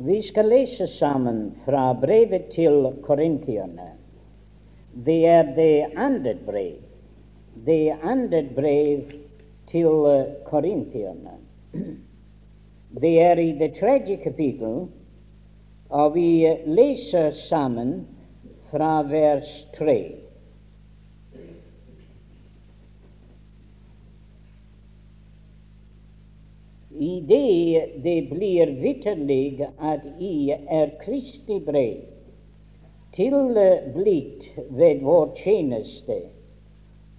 Vi skal lese sammen fra brevet til korintierne. Det er det andet brev. Det andet brev til korintierne. Det er i det tredje kapittel, og vi læser sammen fra vers tre. I det det blir vitterlig at i er Kristi brev tilblitt ved vår tjeneste,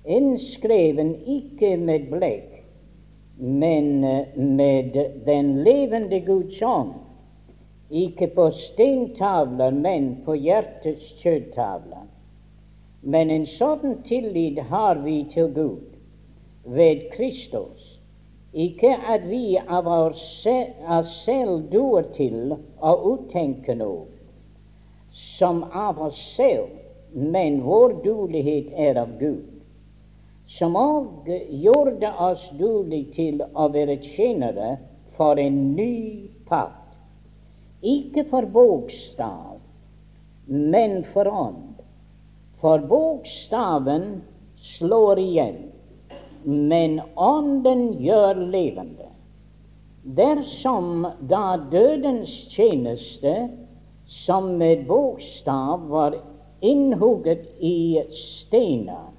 innskreven ikke med blekk, men med den levende Guds ånd, ikke på steintavler, men på hjertets kjøttavler. Men en sånn tillit har vi til Gud ved Kristus ikke at vi av oss selv duer til å uttenke noe som av oss selv, men vår duelighet er av Gud, som òg gjorde oss duelige til å være tjenere for en ny pakt, ikke for bokstav, men for ånd. For bokstaven slår igjen men Ånden gjør levende. Dersom da dødens tjeneste, som med bokstav var innhugget i steiner,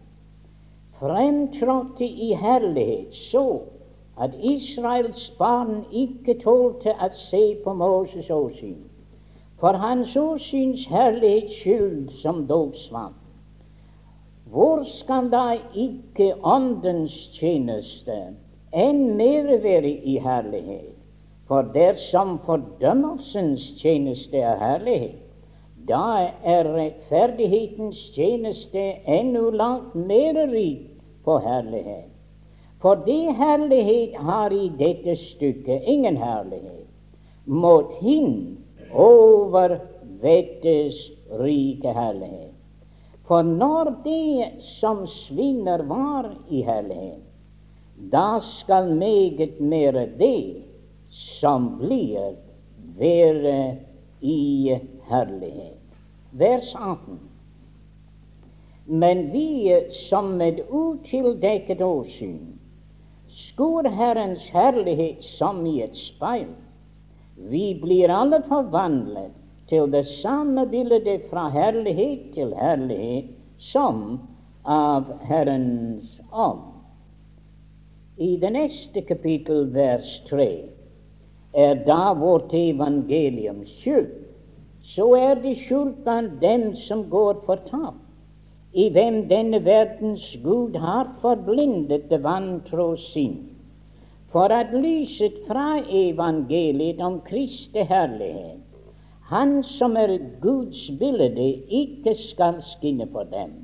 fremtrådte i herlighet så at Israels barn ikke tålte å se på Moses' åsyn, for hans åsyns herlighets skyld som dog svant. Hvor skal da ikke Åndens tjeneste enn mer være i herlighet? For dersom fordømmelsens tjeneste er herlighet, da er rettferdighetens tjeneste ennå langt mer rik på herlighet. For det herlighet har i dette stykket ingen herlighet mot hin over vettes rike herlighet. For når det som svinner, var i herlighet, da skal meget mere det som blir, være i herlighet. Vers 18. Men vi som med utildekket åsyn skuer Herrens herlighet som i et speil, vi blir alle forvandlet til det samme bildet fra herlighet til herlighet som av Herrens ånd. I det neste kapittel, vers 3, er da vårt evangelium skjult, så er det skjult blant dem som går fortapt, i hvem denne verdens Gud har forblindet det vantro sinn, for at lyset fra evangeliet om Kristi herlighet han som er Guds bilde, ikke skal skinne på dem.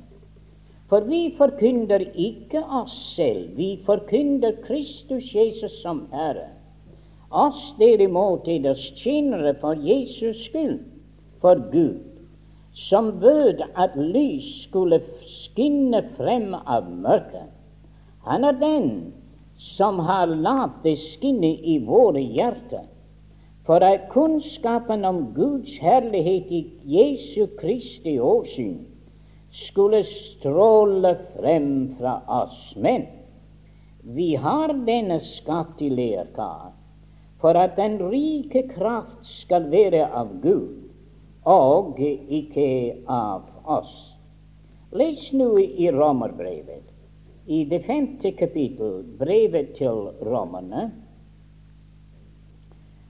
For vi forkynner ikke oss selv, vi forkynner Kristus Jesus som Herre. Oss derimot er det tjenere for Jesus skyld, for Gud, som bød at lys skulle skinne frem av mørket. Han er den som har latt det skinne i våre hjerter for at kunnskapen om Guds herlighet i Jesu Kristi åsyn skulle stråle frem fra oss. Men vi har denne skatt i lerkar for at den rike kraft skal være av Gud og ikke av oss. Les nå i Romerbrevet, i det femte kapittel, brevet til romerne.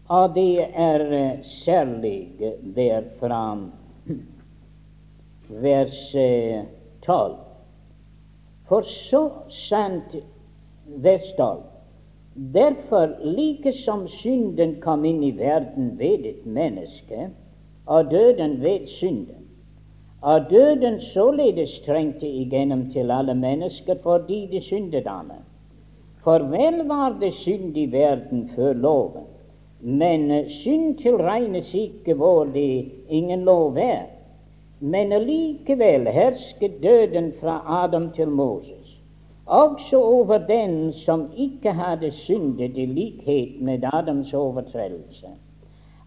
Og det er eh, særlig der fra vers 12. Eh, For så sant vers 12. Derfor, like som synden kom inn i verden ved et menneske, og døden ved synden, og døden således trengte igjennom til alle mennesker fordi de syndet alle. For vel var det synd i verden før loven, men synd tilregnes ikke hvor det ingen lov er. Men likevel hersket døden fra Adam til Moses, også over den som ikke hadde syndet i likhet med Adams overtredelse.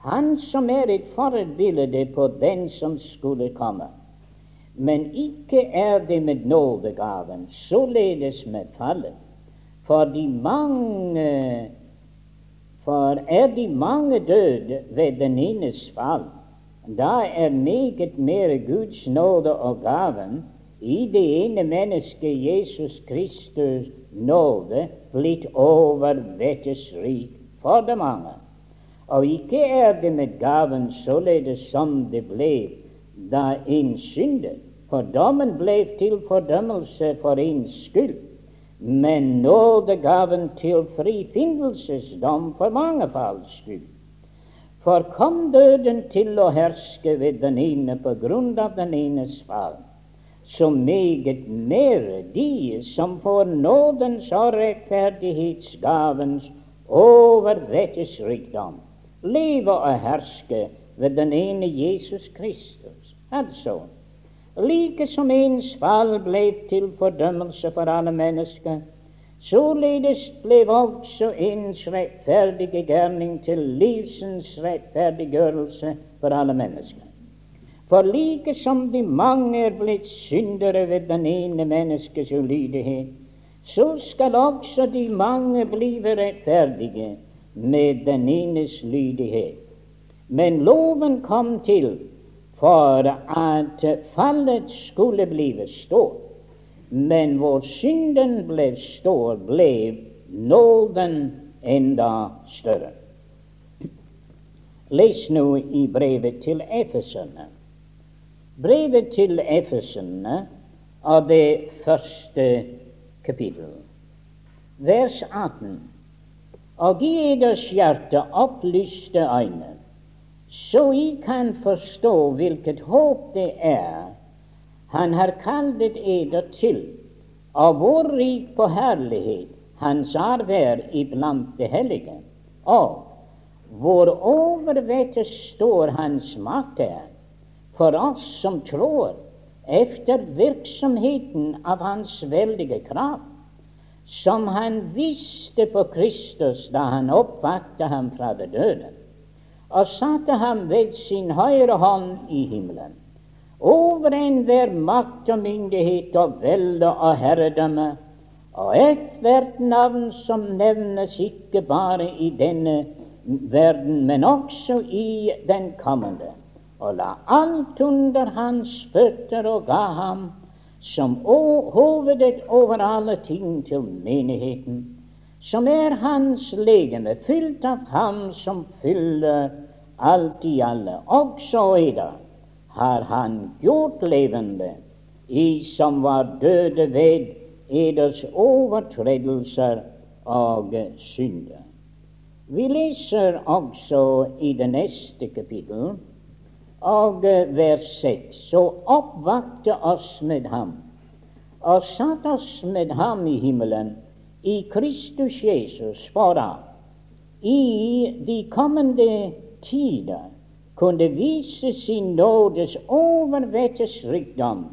Han som er et forbilde på den som skulle komme. Men ikke er det med nådegaven, således med fallet. For de mange For er de mange døde ved den enes fall, da er meget mer Guds nåde og gaven i det ene mennesket Jesus Kristus nåde blitt overvettes rik for de mange. Og ikke er det med gaven således som det ble da en syndet, for dommen ble til fordømmelse for ens skyld, men nådegaven til frifinnelsesdom for mange skyld. For kom døden til å herske ved den ene på grunn av den enes fall, så meget mer de som får nådens og rettferdighetsgavens overvettes leve og herske ved den ene Jesus Kristus. Altså, like som ens fall ble til fordømmelse for alle mennesker, således ble også ens rettferdige gjerning til livsens rettferdiggjørelse for alle mennesker. For like som de mange er blitt syndere ved den ene menneskes ulydighet, så skal også de mange blive rettferdige med den enes lydighet. Men loven kom til for at fallet skulle blive stort. Men hvor synden ble stor, ble nåden enda større. Les nå i brevet til Efeserne. Brevet til Efesene av det første kapittel, vers 18. Og gi eders hjerte opplyste øyne, så I kan forstå hvilket håp det er Han har kallet eder til, og hvor rik på herlighet Hans arv er iblant det hellige, og hvor overvettet står Hans makt er for oss som tror efter virksomheten av Hans veldige kraft, som Han visste på Kristus da Han oppvakte ham fra det døde, og satte ham ved sin høyre hånd i himmelen, over enhver makt og myndighet og velde og herredømme, og ethvert navn som nevnes ikke bare i denne verden, men også i den kommende. Og la alt under hans føtter og ga ham som hovedet over alle ting til menigheten, som er hans legeme, fylt av ham som fyller alt i alle. Også eder har han gjort levende, i som var døde ved eders overtredelser og synder. Vi leser også i det neste kapittel og vers 6. Så oppvakte oss med ham og satt oss med ham i himmelen, i Kristus Jesus, for da i de kommende tider kunne vise sin nådes overvettes rikdom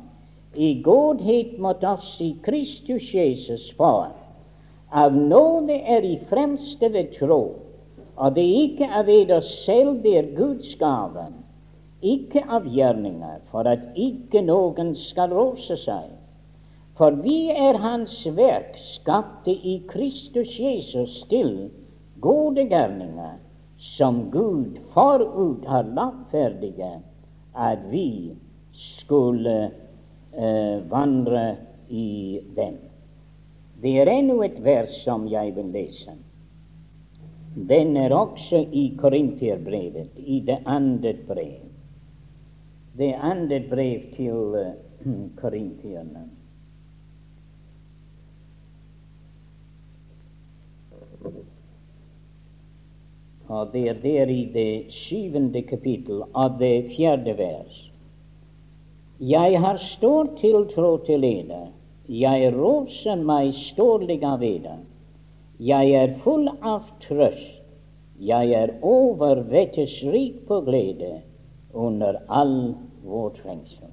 i godhet mot oss i Kristus Jesus, for av nåde er i fremste ved tro, og det er ikke av eder selv, det er Guds gaven ikke av gjerninger, for at ikke noen skal rose seg. For vi er Hans verk, skapte i Kristus Jesus til gode gjerninger, som Gud forut har lagt ferdige, at vi skulle eh, vandre i dem. Det er ennå et vers som jeg vil lese. Den er også i Korinterbrevet, i det andre brev det andre brev til uh, korintierne. Og det er der i det syvende kapittel av det fjerde vers. Jeg har stor tiltro til eder, jeg roser meg storlig av eder. Jeg er full av trøst, jeg er overvettes rik på glede under all vår trengsel.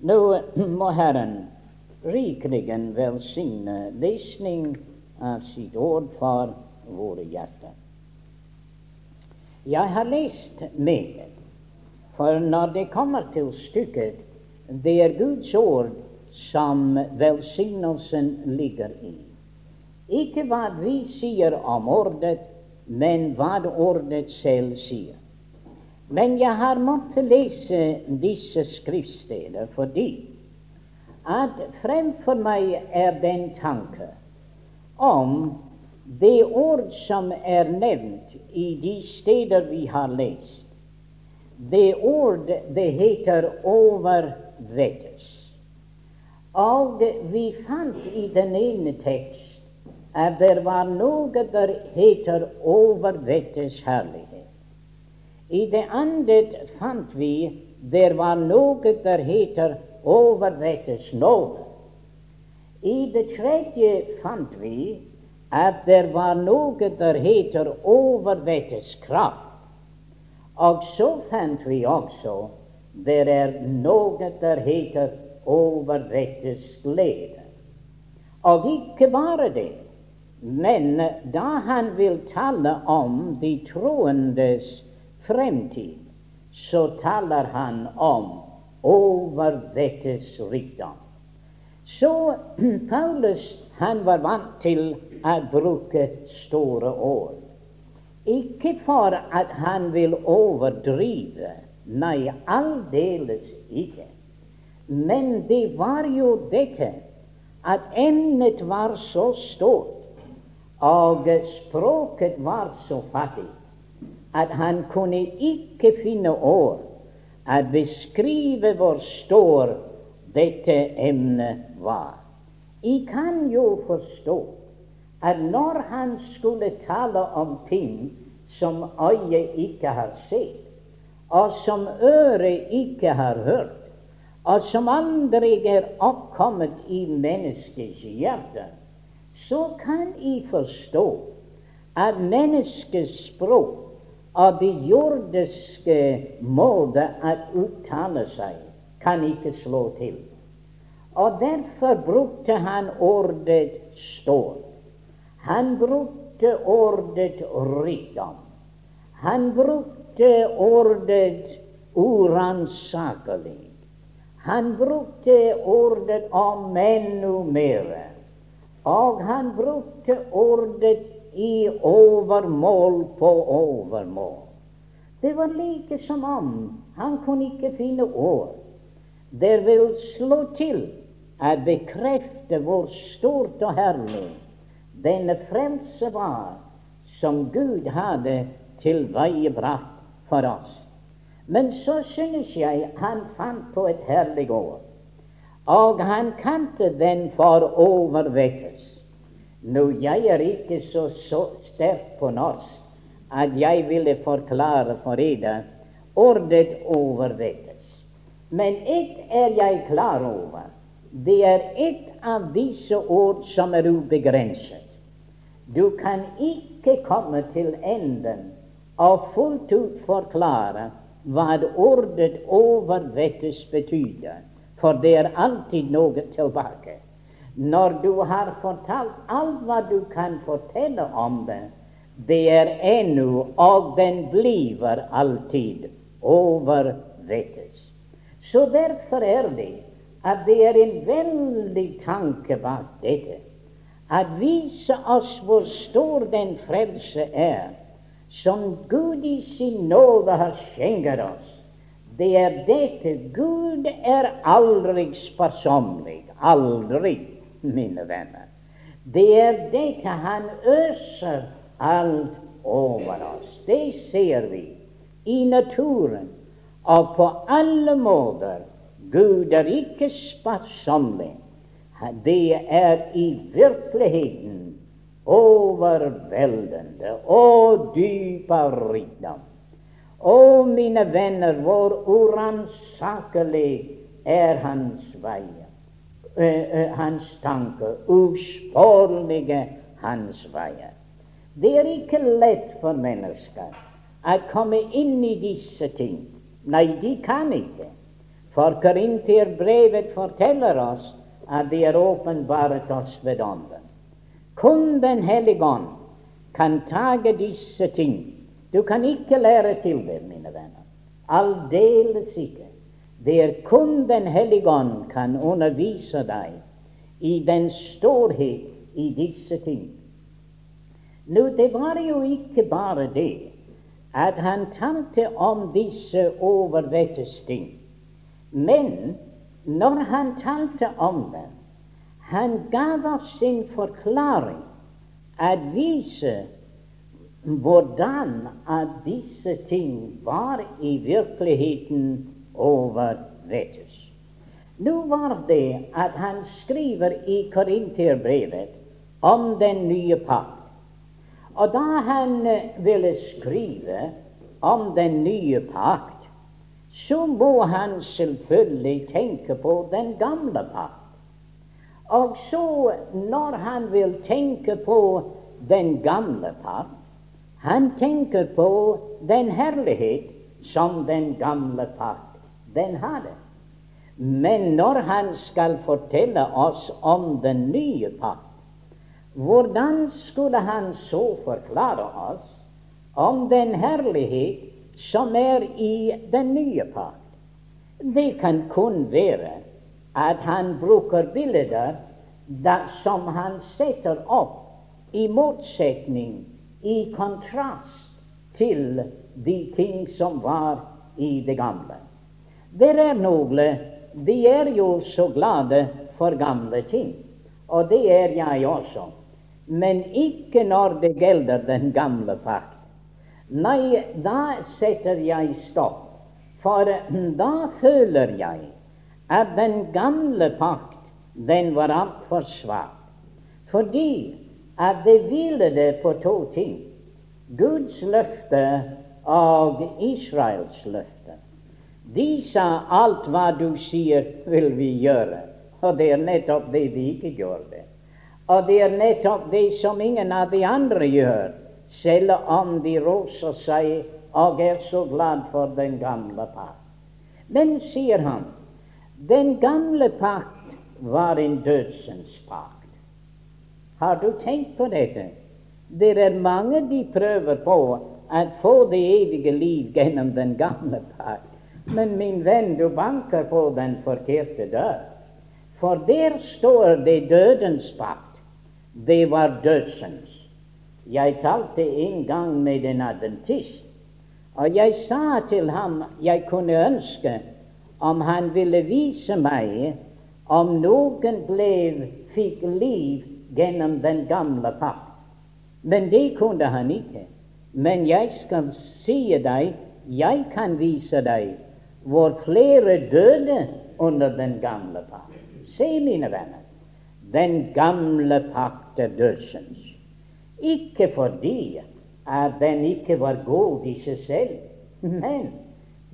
Nå må Herren rikelig velsigne lesning av sitt ord for våre hjerter. Jeg har lest meget, for når det kommer til stykket, det er Guds ord som velsignelsen ligger i. Ikke hva vi sier om ordet, men hva ordet selv sier. Men jeg har måttet lese disse skriftsteder fordi at fremfor meg er den tanke om det ord som er nevnt i de steder vi har lest. Det ord det heter 'overvettes'. Og vi fant i den ene tekst at det var noe der heter 'overvettes herlighet'. I det andre fant vi det var noe der heter 'overvettes nåde'. I det tredje fant vi at det var noe der heter 'overvettes kraft'. Og så fant vi også det er noe der heter overvettes glede. Og ikke bare det, men da han vil tale om de troendes fremtid, så taler han om overvettes rikdom. Så Paulus han var vant til å bruke store ord. Ikke for at han vil overdrive, nei, aldeles ikke. Men det var jo dette at emnet var så stort, og språket var så fattig, at han kunne ikke finne ord å beskrive hvor stor dette emnet var. Jeg kan jo forstå at når han skulle tale om ting som øyet ikke har sett, og som øret ikke har hørt, og som aldri er oppkommet i menneskets hjerte, så kan jeg forstå at menneskets språk og det jordiske måte å uttale seg kan ikke slå til. Og derfor brukte han ordet stål. Han brukte ordet rikdom. Han brukte ordet uransakelig. Han brukte ordet om enda mer, og han brukte ordet i overmål på overmål. Det var like som om han kunne ikke finne ord. Det vil slå til å bekrefte hvor stort og herlig denne frelse var som Gud hadde tilveiebrakt for oss. Men så synes jeg han fant på et herlig ord, og han kalte den for overvekkes. Nå, jeg er ikke så, så sterk på norsk at jeg ville forklare for dere ordet overvekkes. Men ett er jeg klar over. Det er ett av disse ord som er ubegrenset. Du kan ikke komme til enden og fullt ut forklare hva ordet 'overvettes' betyr, for det er alltid noe tilbake. Når du har fortalt alt hva du kan fortelle om det, det er ennå, og den blir alltid, overvettes. Så derfor er det at det er en veldig tanke bak dette. At vise oss hvor stor den frelse er, som Gud i sin nåde har skjenket oss, det er dette Gud er aldri sparsommelig. Aldri, mine venner. Det er dette Han øser alt over oss. Det ser vi i naturen og på alle måter. Gud er ikke sparsommelig. Det er i virkeligheten overveldende og dyp av rikdom. Å, mine venner, hvor uransakelig er hans veier, uh, hans tanker, usporlige hans veier. Det er ikke lett for mennesker å komme inn i disse ting. Nei, de kan ikke. For Korinterbrevet forteller oss at det er åpenbart oss ved ånden. Kun Den hellige ånd kan tage disse ting Du kan ikke lære til det, mine venner. Aldeles ikke. Det er kun Den hellige ånd kan undervise deg i den storhet i disse ting. Nå, det var jo ikke bare det at han talte om disse overvettes ting, men når han talte om dem, han gav oss sin forklaring, at vise hvordan at disse ting var i virkeligheten overvettes. Nå var det at han skriver i Korinterbrevet om den nye pakt. Og da han eh, ville skrive om den nye pakt, så må han selvfølgelig tenke på den gamle pakt. Og så, når han vil tenke på den gamle pakt, han tenker på den herlighet som den gamle pakt den hadde. Men når han skal fortelle oss om den nye pakt, hvordan skulle han så forklare oss om den herlighet som er i den nye pakt? Det kan kun være at han bruker bilder som han setter opp i motsetning i kontrast til de ting som var i det gamle. Det er noen de er jo så glade for gamle ting, og det er jeg også, men ikke når det gjelder den gamle pakt. Nei, da setter jeg stopp, for da føler jeg at den gamle pakt, den var altfor svak. Fordi at det hviler på to ting Guds løfte og Israels løfte. De sa alt hva du sier, vil vi gjøre. Og det er nettopp det de ikke gjorde. Og det er nettopp det som ingen av de andre gjør, selv om de roser seg og er så glad for den gamle pakt. Men, sier han, den gamle pakt var en dødsens pakt. Har du tenkt på dette? Det er mange de prøver på å få det evige liv gjennom den gamle pakt. Men min venn, du banker på den forkerte dør. For der står det dødens pakt. Det var dødsens. Jeg talte en gang med en adventist, og jeg sa til ham jeg kunne ønske om han ville vise meg om noen ble, fikk liv gjennom den gamle pakt. Men det kunne han ikke. Men jeg skal si deg, jeg kan vise deg hvor flere døde under den gamle pakt. Se, mine venner, den gamle pakt er dødsens. Ikke fordi at den ikke var god i seg selv, men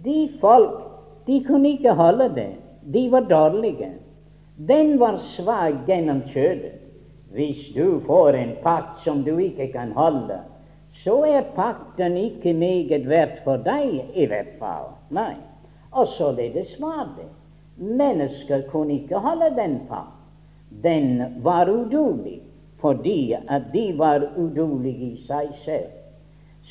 de folk de kunne ikke holde det. De var dårlige. Den var svak gjennom kjølet. Hvis du får en pakt som du ikke kan holde, så er pakten ikke meget verdt for deg, i hvert fall. Nei. Og således var det. Mennesker kunne ikke holde den pakt. Den var udulig fordi at de var udulige i seg selv.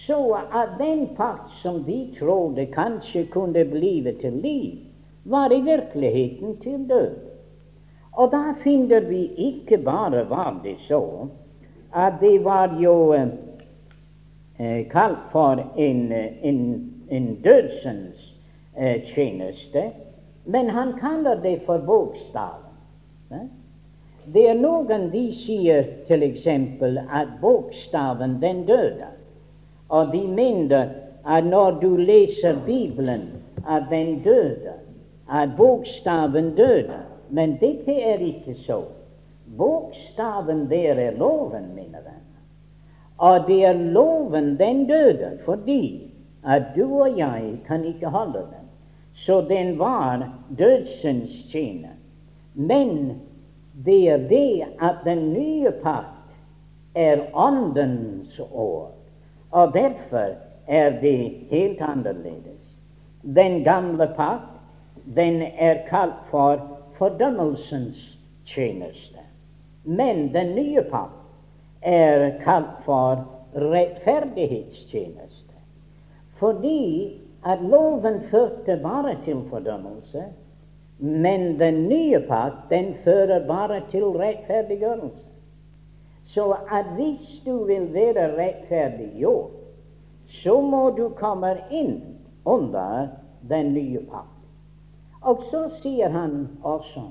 Så at den pakt som de trodde kanskje kunne blive til liv, var i virkeligheten til død. Og da finner vi ikke bare var det så at det var jo eh kalt for en, en, en dødsens eh, tjeneste, men han kaller det for bokstaven. Eh? Det er noen de sier f.eks. at bokstaven den døde, og de mener at når du leser Bibelen, at den døde, at bokstaven døde. Men dette er ikke så. Bokstaven der er loven, mine venner. Og det er loven den døde fordi at du og jeg kan ikke holde den. Så den var dødsens tjener. Men det er det at den nye pakt er åndens år, og derfor er det helt annerledes. Den gamle pakt, den er kalt for fordømmelsens tjeneste. Men den nye pakt er kalt for rettferdighetstjeneste. fordi at loven førte bare til fordømmelse, men den nye pakt den fører bare til rettferdiggjørelse. Så at hvis du vil være rettferdiggjort, så må du komme inn under den nye pakt. Og så sier han også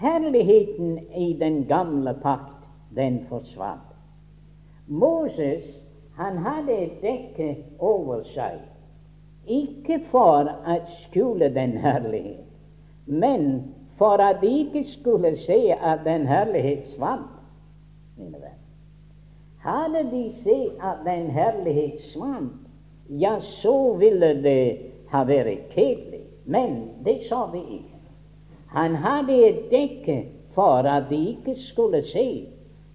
herligheten i den gamle pakt, den forsvant. Moses han hadde et dekke over seg, ikke for å skjule den herlighet, men for at de ikke skulle se at den herlighet svant. mine venner. Hadde de sett at den herlighet svant, ja, så ville det ha vært kjedelig. Men det sa vi ikke. Han hadde et dekke for at de ikke skulle se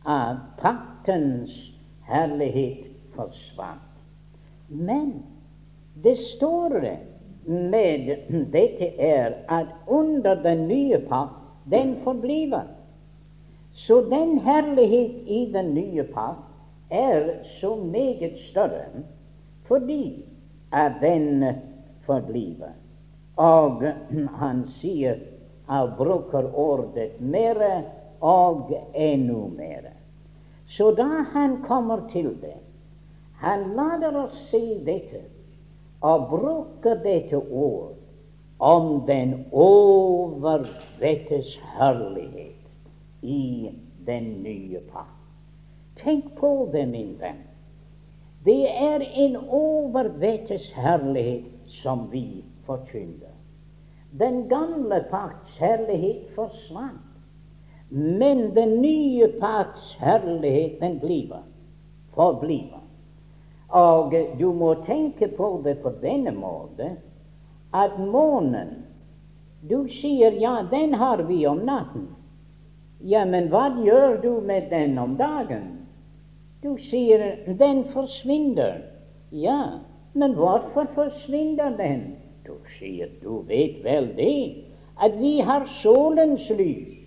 at paktens herlighet forsvant. Men det store med dette er at under den nye pakt, den forbliver. Så den herlighet i den nye pakt er så meget større fordi at den forbliver. Og han sier han bruker ordet mere og enda mere. Så da han kommer til det, han lader oss se dette og bruker dette ord om den overvettes herlighet i den nye pakt. Tenk på det, min venn. Det er en overvettes herlighet som vi forkynner. Den gamle pakts herlighet forsvant. Men den nye pakts herlighet, den bliver, forbliver. Og du må tenke på det på denne måte at månen Du sier ja, den har vi om natten. Ja, men hva gjør du med den om dagen? Du sier den forsvinner. Ja, men hvorfor forsvinner den? Du sier du vet vel det, at vi har solens lys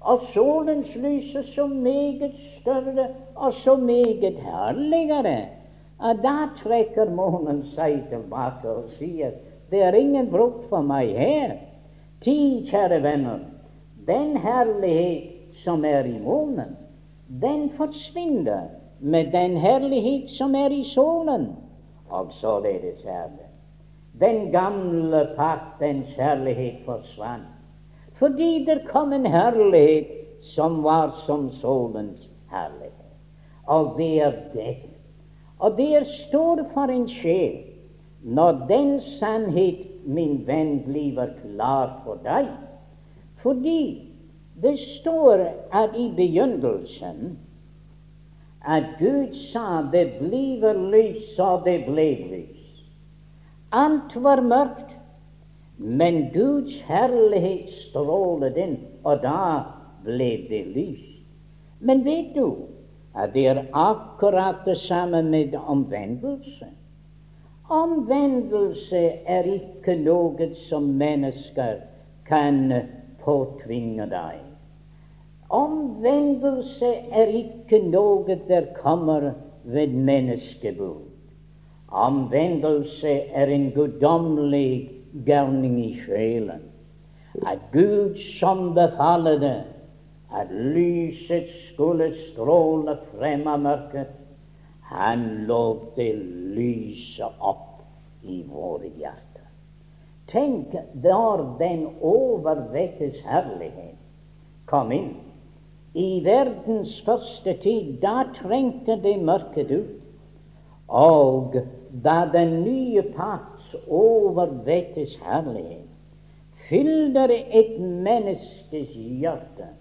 og solens lys er så meget større og så meget herligere. Og da trekker månen seg tilbake og sier det er ingen bruk for meg her. Ti, kjære venner, den herlighet som er i månen, den forsvinner med den herlighet som er i solen. Og således er det. Den gamle paktens herlighet forsvant fordi det kom en herlighet som var som solens herlighet. Og det er det. Og der er stor for en sjel når den sannhet, min venn, blir klar for deg. Fordi det står at i begynnelsen at Gud sa det blir lys, og det ble lys. Alt var mørkt, men Guds herlighet strålet inn, og da ble det lys. Men vet du at det er akkurat det samme med omvendelse? Omvendelse er ikke noe som mennesker kan påtvinge deg. Omvendelse er ikke noe der kommer ved menneskebud. Omvendelse er en guddommelig gærning i sjelen. At Gud som befalede at lyset skulle stråle frem av mørket, han lot det lyse opp i våre hjerter. Tenk der den overvettes herlighet kom inn. I verdens første tid, da trengte det mørket ut. Og da den nye pakt overvettes herlighet fyller et menneskes hjerte.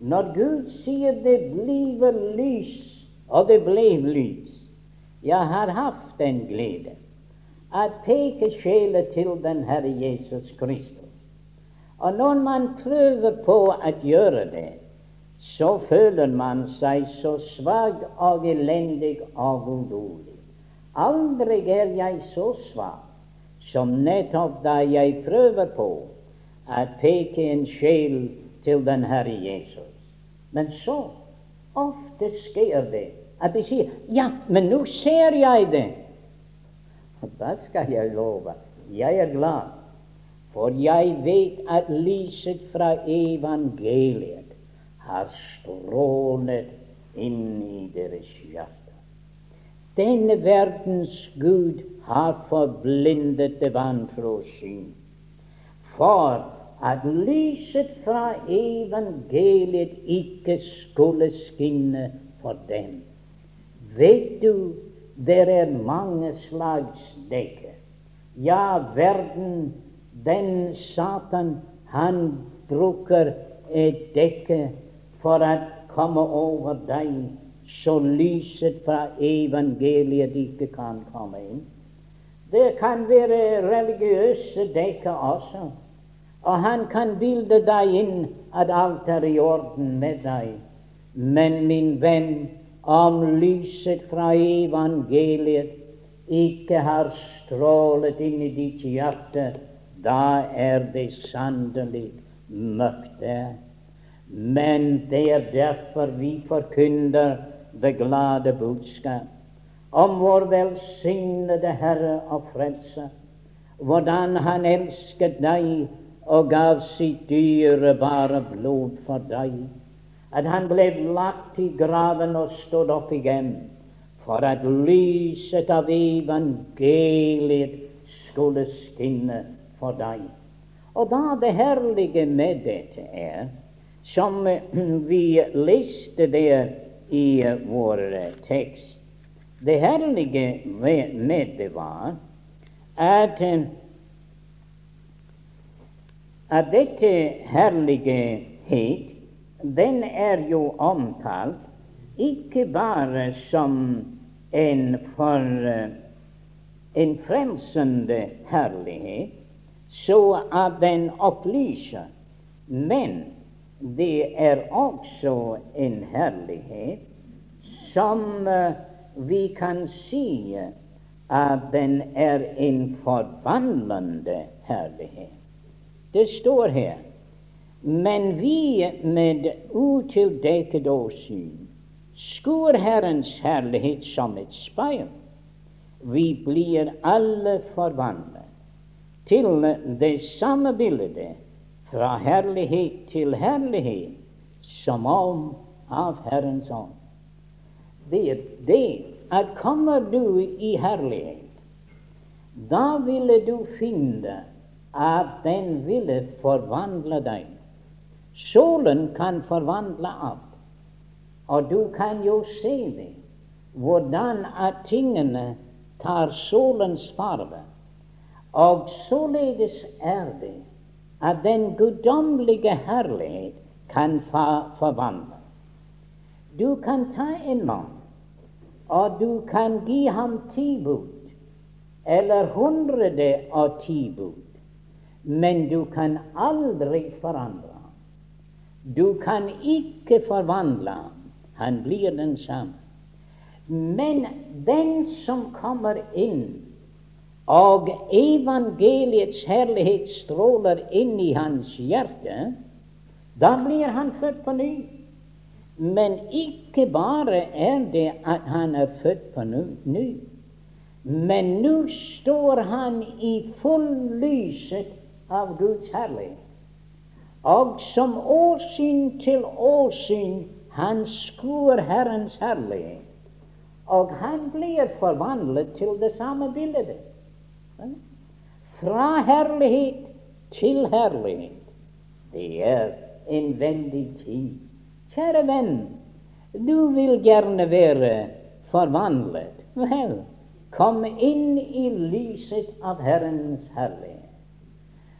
Når Gud sier det bliver lys, og det ble lys Jeg har hatt den glede at peke sjela til den Herre Jesus Kristus. Og når man prøver på å gjøre det, så føler man seg så svak og elendig og urolig. Aldri er jeg så svak som nettopp da jeg prøver på å peke en sjel til den Herre Jesus. Men så ofte skjer det at de sier ja, men nå ser jeg det. Og Da skal jeg love. Jeg er glad, for jeg vet at lyset fra evangeliet har strålet inn i deres hjerte. Denne verdens Gud har forblindet det vantro syn. For at lyset fra evangeliet ikke skulle skinne for dem. Vet du, det er mange slags dekker. Ja, verden, den Satan, han bruker et dekke for å komme over deg, så lyset fra evangeliet ikke kan komme inn. Det kan være religiøse dekker også. Og han kan bilde deg inn at alt er i orden med deg. Men min venn, om lyset fra evangeliet ikke har strålet inn i ditt hjerte, da er det sannelig mørkt der. Men det er derfor vi forkynner det glade budskap om vår velsignede Herre og Frelse, hvordan Han elsket deg og gav sitt dyrebare blod for deg, at han ble lagt i graven og stod opp igjen, for at lyset av evangeliet skulle skinne for deg. Og da det herlige med dette er, som vi leste det i vår tekst Det herlige med det var at at dette herlighet, den er jo omtalt ikke bare som en for en frelsende herlighet, så at den opplyser, men det er også en herlighet som vi kan si at den er en forvandlende herlighet. Det står her men vi med utildekket åsyn skuer Herrens herlighet som et speil. Vi blir alle forvandlet til det samme bildet, fra herlighet til herlighet, som om av Herrens ånd. Det er det at kommer du i herlighet, da ville du finne at den ville forvandle deg. Solen kan forvandle alt, og du kan jo se det, hvordan at tingene tar solens farve. Og således er det at den guddommelige herlighet kan forvandle. Du kan ta en mann, og du kan gi ham ti bud, eller hundre og ti bud men du kan aldri forandre ham. Du kan ikke forvandle ham. Han blir den samme. Men den som kommer inn, og evangeliets herlighet stråler inn i hans hjerte, da blir han født på ny. Men ikke bare er det at han er født på ny, men nå står han i full lyset av Guds herlighet. Og som åsyn til åsyn han skuer Herrens herlighet. Og han blir forvandlet til det samme bildet. Fra herlighet til herlighet. Det er en vendig tid. Kjære venn, du vil gjerne være forvandlet. Vel, kom inn i lyset av Herrens herlighet.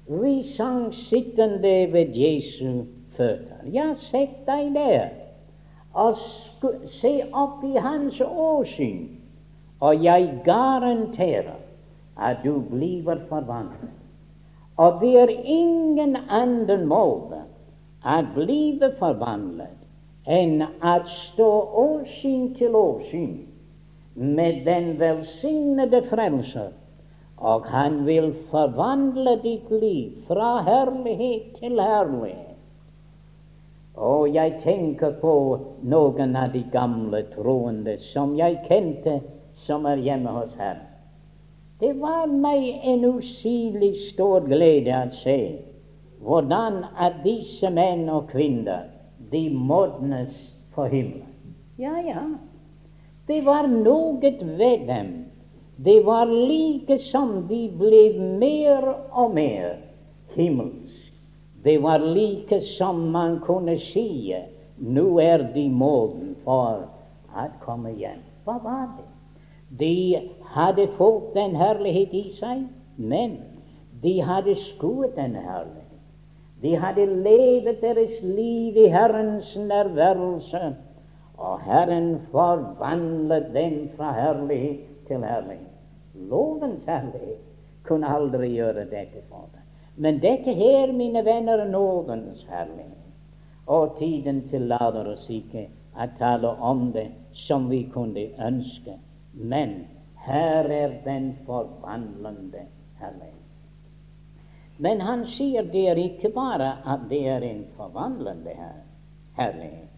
Vi sang sittende ved Jesu føtter. Ja, sett deg der og se opp i hans åsyn, og jeg garanterer at du blir forvandlet. Og det er ingen annen måte å bli forvandlet enn å stå åsyn til åsyn med den velsignede Frelser og han vil forvandle ditt liv fra herlighet til herlighet. Og jeg tenker på noen av de gamle troende som jeg kjente, som er hjemme hos Herren. Det var meg en usigelig stor glede å se hvordan at disse menn og kvinner de modnes for himmelen. Ja, ja, det var noe ved dem. Det var like som de ble mer og mer himmelsk. Det var like som man kunne si nå er de moden for å komme hjem. Hva var det? De hadde fått den herlighet i seg, men de hadde skuet den herlighet. De hadde levet deres liv i Herrens nærværelse, og Herren forvandlet dem fra herlighet til herlighet. Lovens herlighet kunne aldri gjøre dette for deg. Men dette her, mine venner, er nådens herlighet. Og tiden tillater oss ikke å tale om det som vi kunne ønske. Men her er den forvandlende herlighet. Men han sier det er ikke bare at det er en forvandlende herlighet,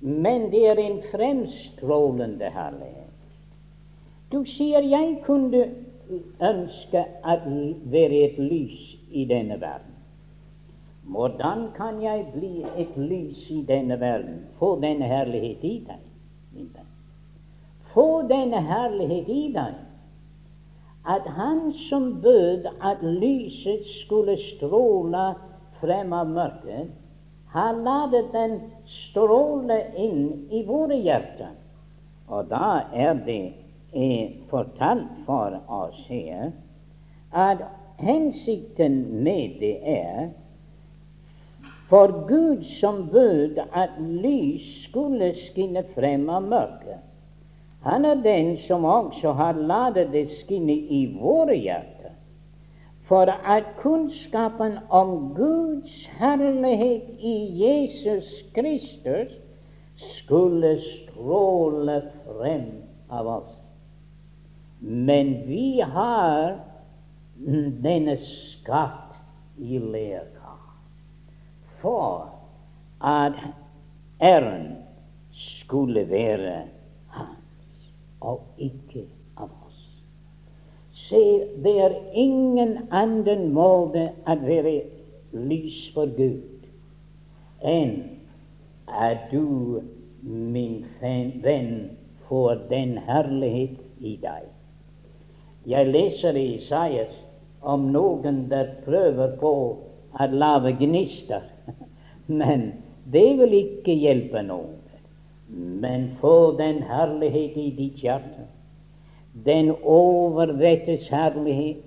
men det er en fremstrålende herlighet. Du sier jeg kunne ønske å være et lys i denne verden. Hvordan kan jeg bli et lys i denne verden, få denne herlighet i deg? få denne herlighet i deg, at Han som bød at lyset skulle stråle frem av mørket, har latt den stråle inn i våre hjerter. Og da er det eh, fortalt for oss her at hensikten med det er for Gud som bød at lys skulle skinne frem av mørket, han er den som også har latt det skinne i våre hjerter, for at kunnskapen om Guds herlighet i Jesus Kristus skulle stråle frem av oss. Men vi har denne skatt i lerkar for at æren skulle være hans, og ikke av oss. Se, det er ingen annen måte å være lys for Gud enn at du, min venn, får den herlighet i deg. Jeg leser i Isaias om noen der prøver på å lage gnister, men det vil ikke hjelpe noen. Men få den herlighet i ditt hjerte, den overrettes herlighet,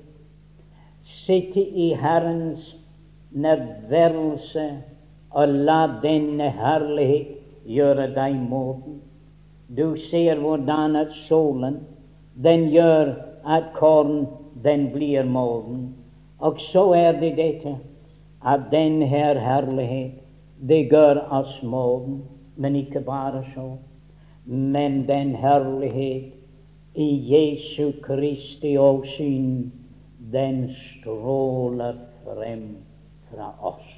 sitte i Herrens nærværelse og la denne herlighet gjøre deg moden. Du ser hvordan at solen den gjør at korn den blir moden. Og så er det dette at den her herlighet det gjør oss moden. Men ikke bare så. Men den herlighet i Jesu Kristi åsyn, den stråler frem fra oss.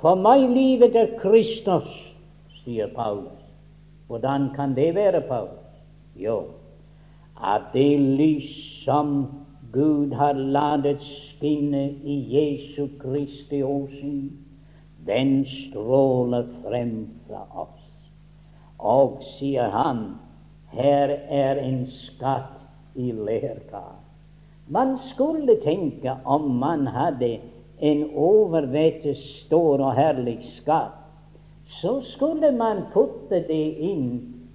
For meg livet er Kristus, sier Paulus. Hvordan kan det være, Paulus? Jo, at det lys som Gud har ladet skinne i Jesu Kristi åsyn, den stråler frem fra oss. Og, sier han, her er en skatt i leirkar. Man skulle tenke om man hadde en overvettes stor og herlig skatt, så skulle man putte det inn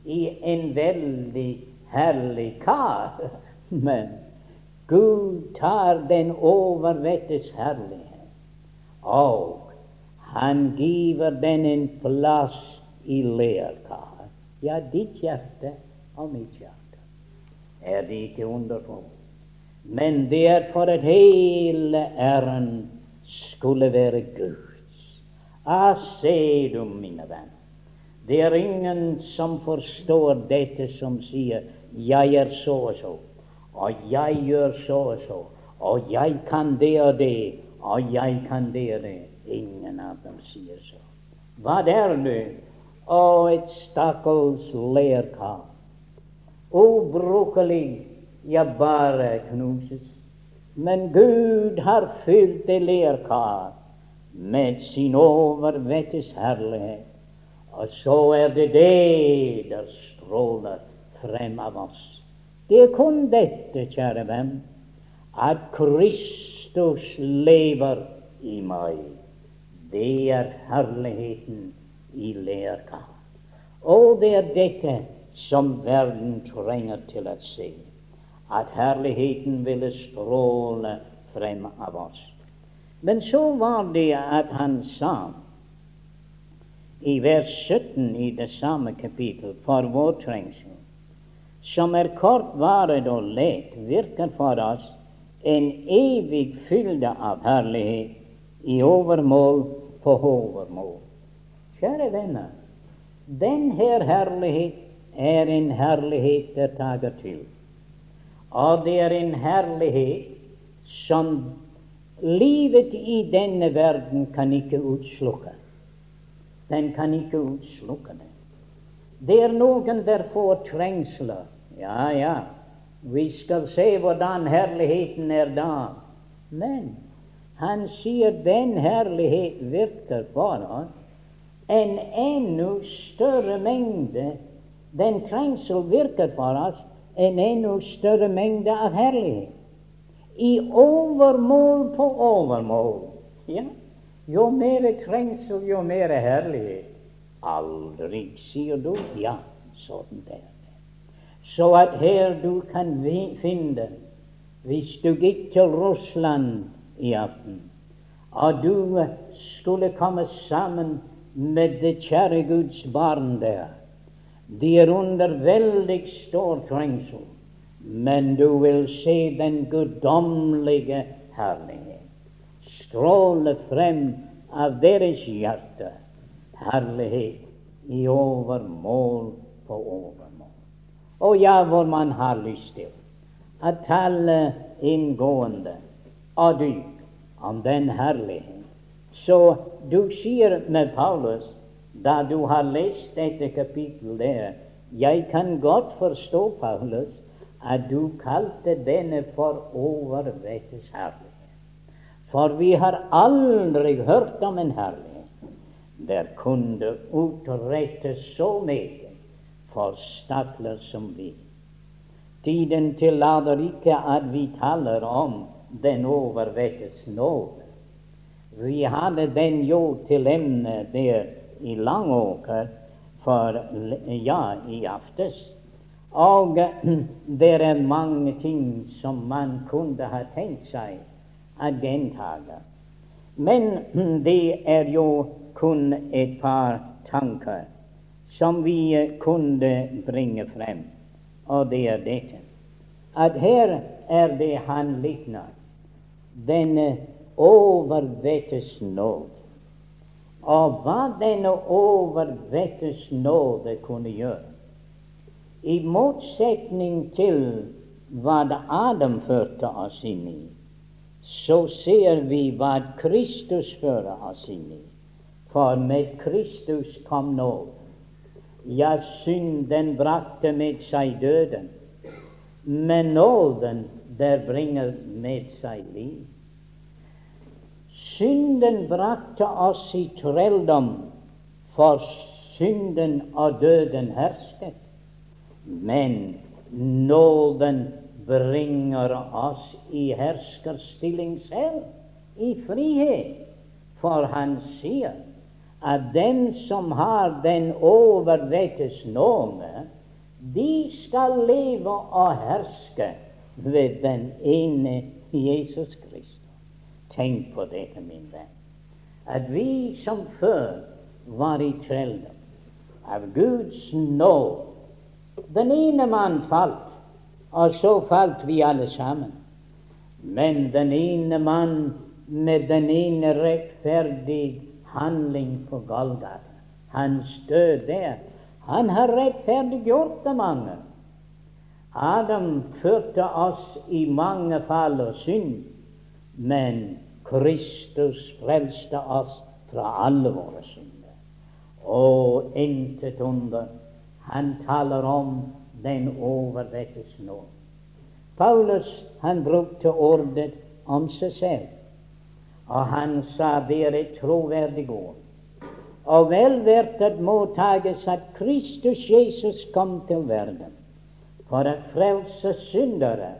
i en veldig herlig kar. Men Gud tar den overvettes herlighet og han giver den en plass i leirkar. Ja, ditt hjerte og mitt hjerte. Er det ikke underfullt? Men det er for at hele æren skulle være Guds. Ah, se du, mine venner, det er ingen som forstår dette som sier 'jeg er så og så', og 'jeg gjør så og så', og 'jeg kan det og det', og 'jeg kan det og det'. Ingen av dem sier så. Hva er det? Å, et stakkars lerkar. Ubrukelig ja, bare knuses. Men Gud har fylt det lerkar med sin overvettes herlighet. Og så er det det der stråler frem av oss. Det er kun dette, kjære venn, at Kristus lever i meg. Det er herligheten i lerkar. Og det er dette som verden trenger til å se, at herligheten ville stråle frem av oss. Men så var det at han sa i vers 17 i det samme kapittel for vår trengsel, som er kortvarig og lett, virker for oss en evig fylde av herlighet i overmål på overmål. Kjære venner, den her herlighet er en herlighet der tager til. Og det er en herlighet som livet i denne verden kan ikke utslukke. Den kan ikke utslukke det. Det er noen der får trengsler. Ja, ja, vi skal se hvordan herligheten er da. Men han sier den herlighet virker for oss en enda større mengde. Den trengsel virker for oss en enda større mengde av herlighet. I overmål på overmål. Ja, jo mer trengsel, jo mer herlighet. Aldri, sier du. Ja, sånn er det. Så at her du kan finne, hvis du gikk til Russland i aften, og du skulle komme sammen med det kjære Guds barn der, de er under veldig stor trengsel, men du vil se den guddommelige herlighet stråle frem av deres hjerte herlighet i overmål på overmål. Og ja, hvor man har lyst til å tale inngående og dypt om den herlighet. Så du sier med Paulus, da du har lest dette kapittelet der, jeg kan godt forstå, Paulus, at du kalte denne for overvettes herlighet. For vi har aldri hørt om en herlighet der kunne utrette så meget for stakler som vi. Tiden tillater ikke at vi taler om den overvettes nåde. Vi hadde den jo til emne der i Langåker for ja, i aftes. Og det er mange ting som man kunne ha tenkt seg å gjentager. Men det er jo kun et par tanker som vi kunne bringe frem, og det er dette at her er det han likner denne overvettes nåde. Og hva denne overvettes nåde kunne gjøre, i motsetning til hva Adam førte oss inn i, så ser vi hva Kristus fører oss inn i. For med Kristus kom nåd. Ja, synden brakte med seg døden, men nåden der bringer med seg liv. Synden brakte oss i trelldom, for synden og døden hersket. Men nåden bringer oss i herskerstilling selv, i frihet. For han sier at den som har den overrettes nåde, de skal leve og herske ved den ene Jesus Kristus. Tenk på dette, min venn, at vi som før var i trelldom, av Guds nåde Den ene mann falt, og så falt vi alle sammen. Men den ene mann med den ene rettferdig handling på Golgata, hans død der, han har rettferdiggjort det mange. Adam førte oss i mange fall og synd, men Kristus frelste oss fra alle våre synder. Og intet under. Han taler om den overvettes nåde. Paulus han brukte ordet om seg selv, og han sa det er et troverdig ord. Og vel verdt at mottages at Kristus Jesus kom til verden for å frelse syndere,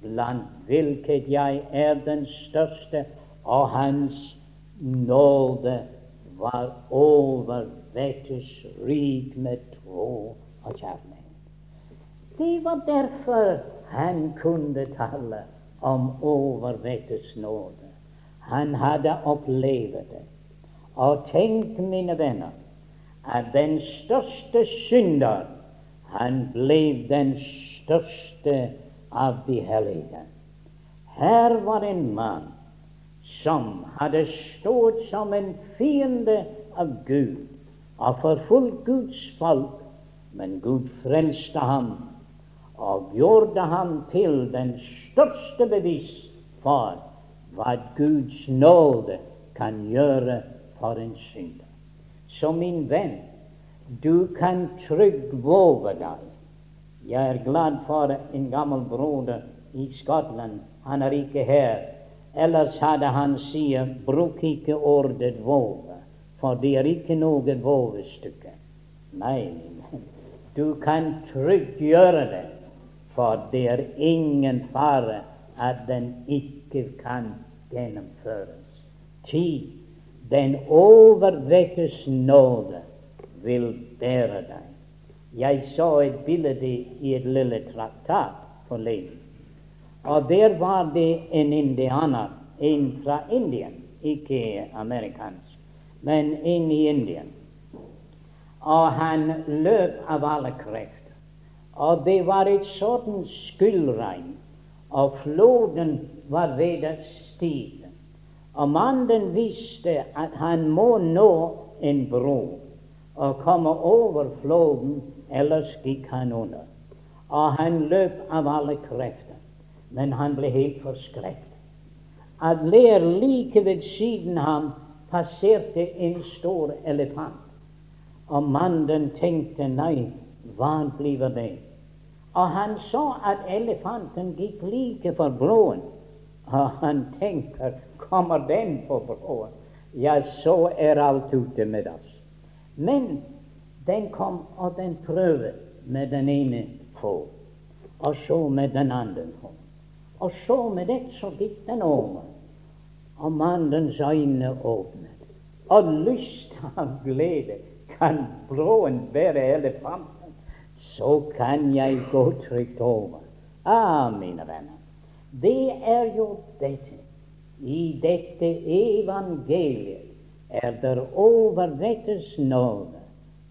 blant hvilket jeg er den største, og hans nåde var overvettes rik med tro og kjærlighet. Det var derfor han kunne tale om overvettes nåde. Han hadde opplevd det. Og tenk, mine venner, at den største synder, han ble den største av de hellige. Her var en mann som hadde stått som en fiende av Gud og forfulgt Guds folk, men Gud frelste ham og gjorde ham til den største bevis for hva Guds nåde kan gjøre for en synder. Så min venn, du kan trygt våge deg. Jeg er glad for en gammel broder i Skottland. Han er ikke her. Ellers hadde han sagt bruk ikke ordet våge, for det er ikke noe vågestykke. Nei, du kan trygt gjøre det, for det er ingen fare at den ikke kan gjennomføres. Ti, den overvekkes nåde vil bære deg. Jeg så et bilde i et lille traktat forleden. Og der var det en indianer, en fra Indien, ikke amerikansk, men en i Indien. Og han løp av alle krefter. Og det var et sånt skyldregn, og floden var ved å stige. Og mannen visste at han må nå en bro og komme over floden, ellers gikk han under. Og han løp av alle krefter, men han ble helt forskrekket. At der like ved siden ham passerte en stor elefant. Og mannen tenkte nei, hva blir det? Og han så at elefanten gikk like for broen. Og han tenker kommer den på broen, ja, så er alt ute med oss. Men den kom, og den prøver med den ene fot, og så med den andre fot. Og så med det så gikk den over, og mannens øyne åpnet. Og lyst av glede kan broen bære elefanten, så kan jeg gå trygt over. Ah, mine venner, det er jo dette. I dette evangeliet er det overvettes nåde,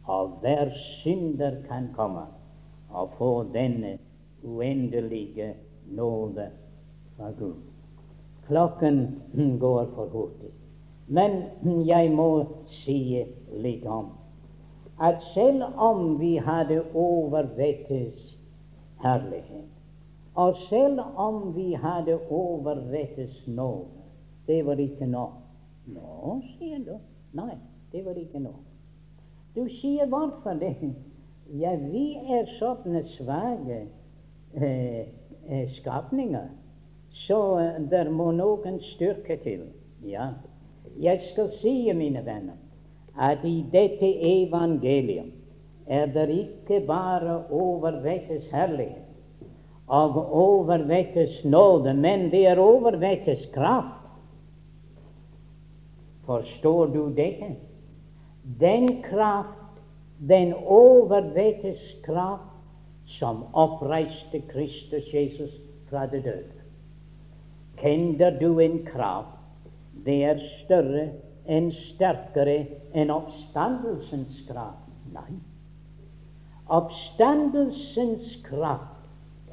av hver synder kan komme og få denne uendelige nåde fra Gud. Klokken går for hurtig, men jeg må si litt om at selv om vi hadde overvettes herlighet, og selv om vi hadde overrettes nåde, det var ikke nok. Nå, sier du. Nei, det var ikke nok. Du sier hvorfor det? Ja, vi er sånne svake eh, eh, skapninger, så eh, der må noen styrke til. Ja, jeg skal si, mine venner, at i dette evangelium er det ikke bare overrettes herlighet og overvettes nåde, men det er overvettes kraft. Forstår du dette? Den kraft, den overvettes kraft, som oppreiste Kristus Jesus fra det døde. Kjenner du en kraft? Det er større enn sterkere enn oppstandelsens kraft. Nei. Oppstandelsens kraft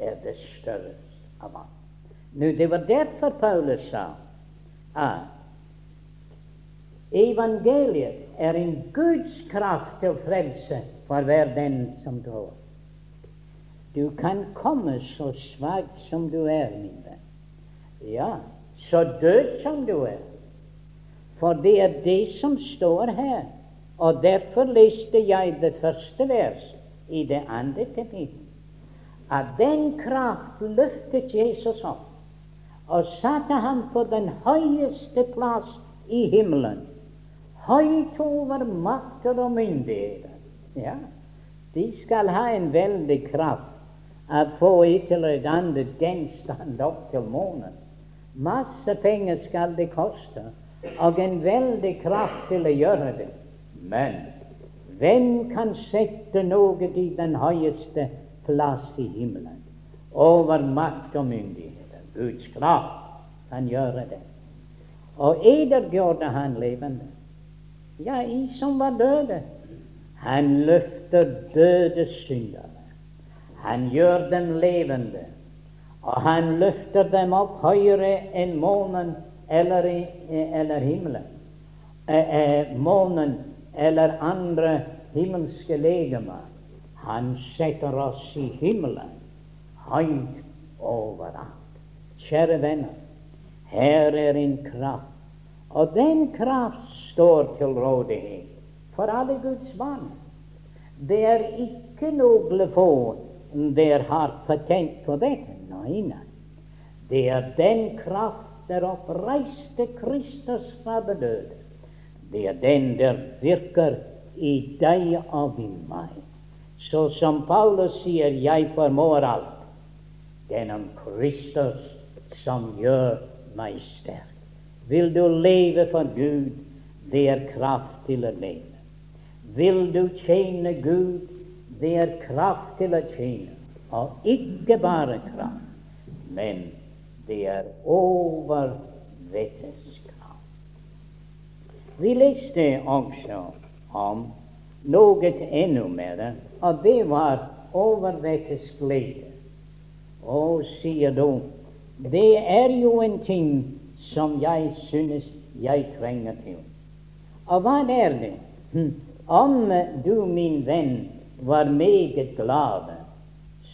er det største av alt. Nå, Det var derfor Paulus sa at evangeliet er en Guds kraft til frelse for hver den som tror. Du kan komme så svakt som du er, min venn. Ja, så død som du er. For det er det som står her. Og derfor leste jeg det første vers i det andre kapittelet Av den kraft løftet Jesus opp og satte ham på den høyeste plass i himmelen, høyt over makter og myndigheter. Ja, de skal ha en veldig kraft å få et eller annet gjenstand opp til månen. Masse penger skal det koste, og en veldig kraft til å gjøre det. Men hvem kan sette noe i den høyeste plass i himmelen? Over makt og myndigheter. Guds kraft kan gjøre det. Og eder gjorde han levende. Ja, i som var døde. Han løfter døde syndere. Han gjør dem levende. Og han løfter dem opp høyere enn månen eller, eller himmelen. Eh, eh, månen eller andre himmelske legemer. Han setter oss i himmelen, høyt overalt. Kjære venner, her er en kraft, og den kraft står til rådighet for alle Guds barn. Det er ikke noe få der har patent på dette. Nei, nei. Det er den kraft der oppreiste Kristus fra det døde. Det er den der virker i deg og i meg. Så som Paulus sier, 'Jeg formår alt' gjennom Kristus som gjør meg sterk. Vil du leve for Gud, det er kraft til å leve. Vil du tjene Gud, det er kraft til å tjene. Og ikke bare kraft, men det er overvettes kraft. Vi leste også om noe enda mer, og det var overvettes glede. Og sier du, det er jo en ting som jeg synes jeg trenger til. Og hva er det? Hm. Om du, min venn, var meget glad,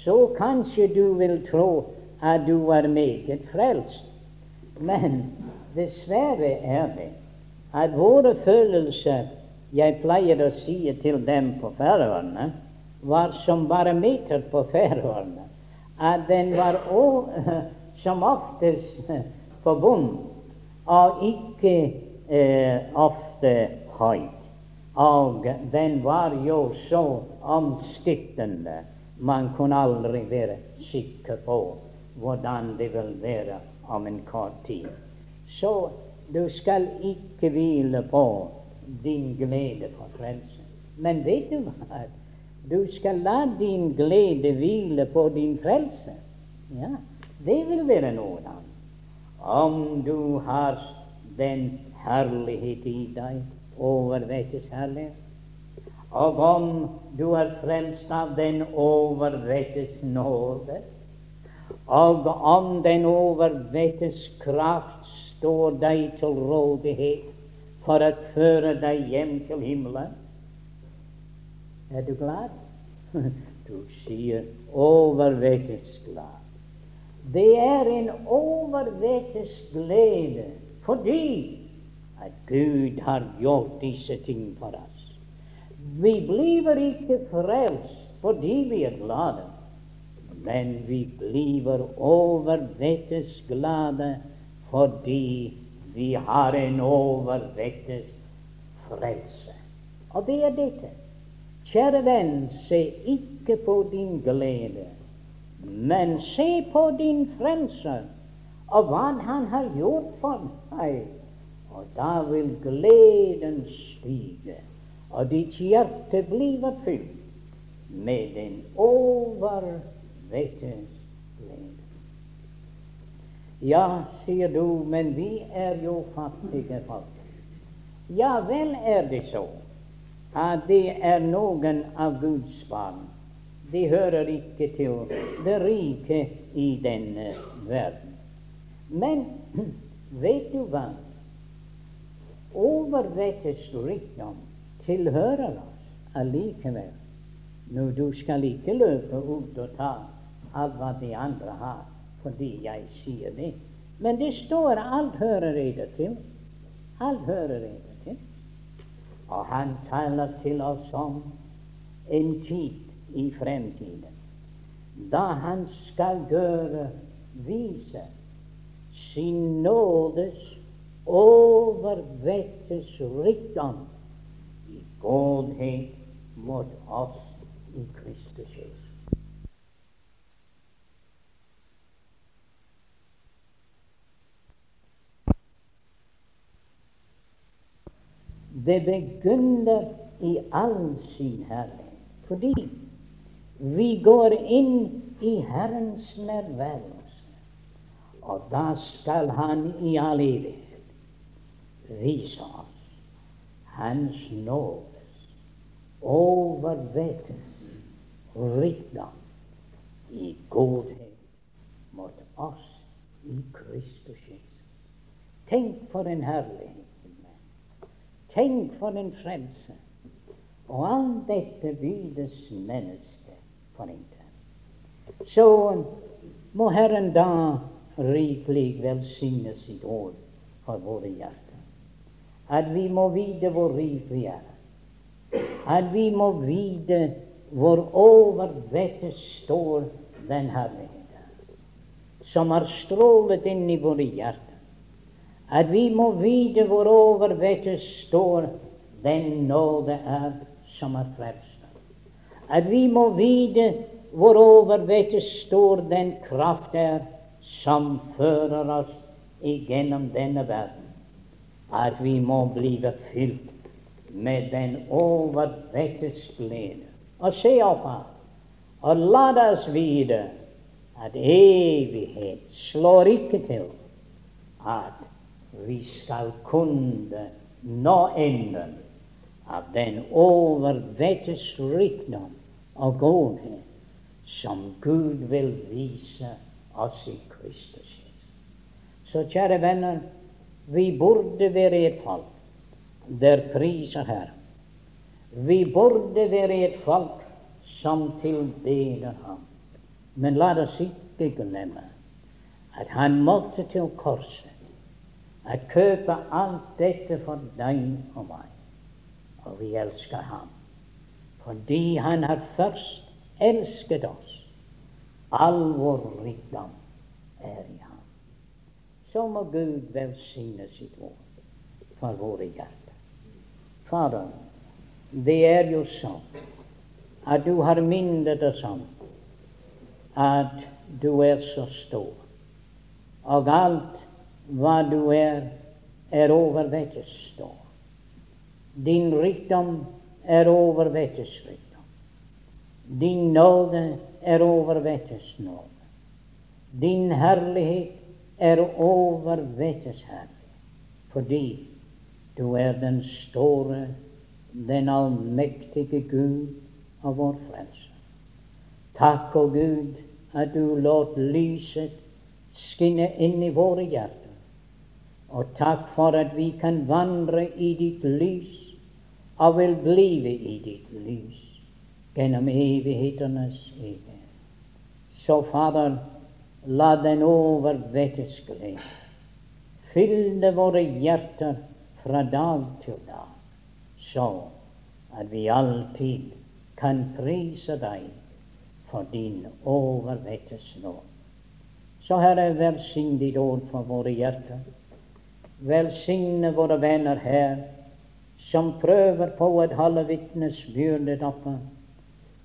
så kanskje du vil tro at du var meget frelst. Men dessverre er det at våre følelser Jeg pleier å si til dem på Færøyene var som barometer på Færøyene. At den var som oftest forbundet, og ikke eh, ofte høyt. Og den var jo så omskiftende. Man kunne aldri være sikker på hvordan det vil være om en kort tid. Så du skal ikke hvile på din glede for frelsen. Men vet du hva? Du skal la din glede hvile på din frelse. Ja, det vil være noe annet. Om du har den herlighet i deg overvettes herlighet. Og om du er frelst av den overvettes nåde, og om den overvettes kraft står deg til rådighet for å føre deg hjem til himmelen, er du glad? Du sier overvettes glad. Det er en overvettes glede fordi at Gud har gjort disse ting for oss. Vi blir ikke frelst fordi vi er glade, men vi blir overvettes glade fordi vi har en overvettes frelse. Og det er dette. Kjære venn, se ikke på din glede, men se på din frelser og hva han har gjort for deg og da vil gleden stige, og ditt hjerte blir fylt med en overvettes glede. Ja, sier du, men vi er jo fattige folk. Ja vel er det så at det er noen av Guds barn. De hører ikke til det rike i denne verden. Men vet du hva? overvettes rikdom tilhører oss allikevel. Nå, du skal ikke løpe ut og ta alt hva de andre har, fordi jeg sier det. Men det står alt hører det til. Alt hører det. Og han taler til oss om en tid i fremtiden. da han skal gjøre vise sin nådes overvettes rikdom i godhet mot oss i Kristus Jesus. Det begynner i all sin herlighet, fordi vi går inn i Herrens nærværelse, og da skal Han i all evighet vise oss Hans nådes overvettes rikdom i godhet mot oss i Kristus Jesus. Tenk for en herlighet! Tenk for en frelse! Og alt dette bydes mennesket for intet. Så må Herren da rikelig velsigne sitt ord for våre hjerter. At vi må vite hvor rik vi er. At vi må vite hvor over dette står den herlighet som har strålet inn i våre hjerter at vi må vite hvorover dette står den nåde er som er frelst. At vi må vite hvorover dette står den kraft er som fører oss igjennom denne verden. At vi må bli fylt med den overvettes glede. Og se opp her, og la oss vite at evighet slår ikke til at vi skal kunne nå enden av den overvettes rikdom og godhet som Gud vil vise oss i Kristus. Så kjære venner, vi burde være et folk der priser her. Vi burde være et folk som tilbeder Ham. Men la oss ikke glemme at Han måtte til korset jeg kjøper alt dette for deg og meg, og vi elsker ham. Fordi han har først elsket oss. All vår rikdom er i ham. Så må Gud velsigne sitt ord for våre hjerter. Fader, det er jo sånn at du har minnet oss om at du er så stor, og alt hva du er, er over vettes står. Din rikdom er over vettes rikdom. Din nåde er over vettes nåde. Din herlighet er over vettes herlighet, fordi du er den store, den allmektige Gud av vår frelse. Takk, å Gud, at du lot lyset skinne inn i våre hjerter og takk for at vi kan vandre i ditt lys og vil blive i ditt lys gjennom evighetenes evighet. Så, Fader, la den overvettes glede fylle våre hjerter fra dag til dag, så at vi alltid kan prise deg for din overvettes nåde. Så, Herre, velsign ditt ord for våre hjerter velsigne våre venner her som prøver på å holde vitnesbyrdet oppe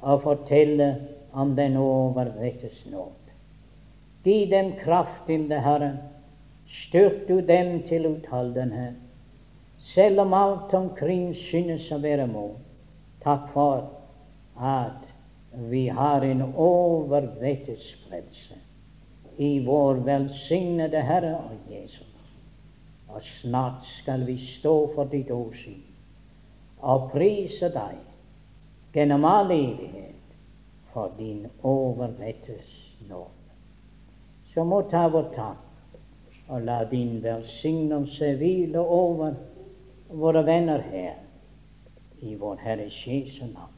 og fortelle om den overvettes nåd. Gi dem kraft til det, Herre. Styrk du dem til utholdenhet, selv om alt omkring synes å være mot. Takk for at vi har en overvettes frelse i vår velsignede Herre og Jesus og snart skal vi stå for ditt åsyn og prise deg gjennom all evighet for din overvettes nåde. Så må ta vår takk og la din velsignelse hvile over våre venner her i vår Herres Jesu navn.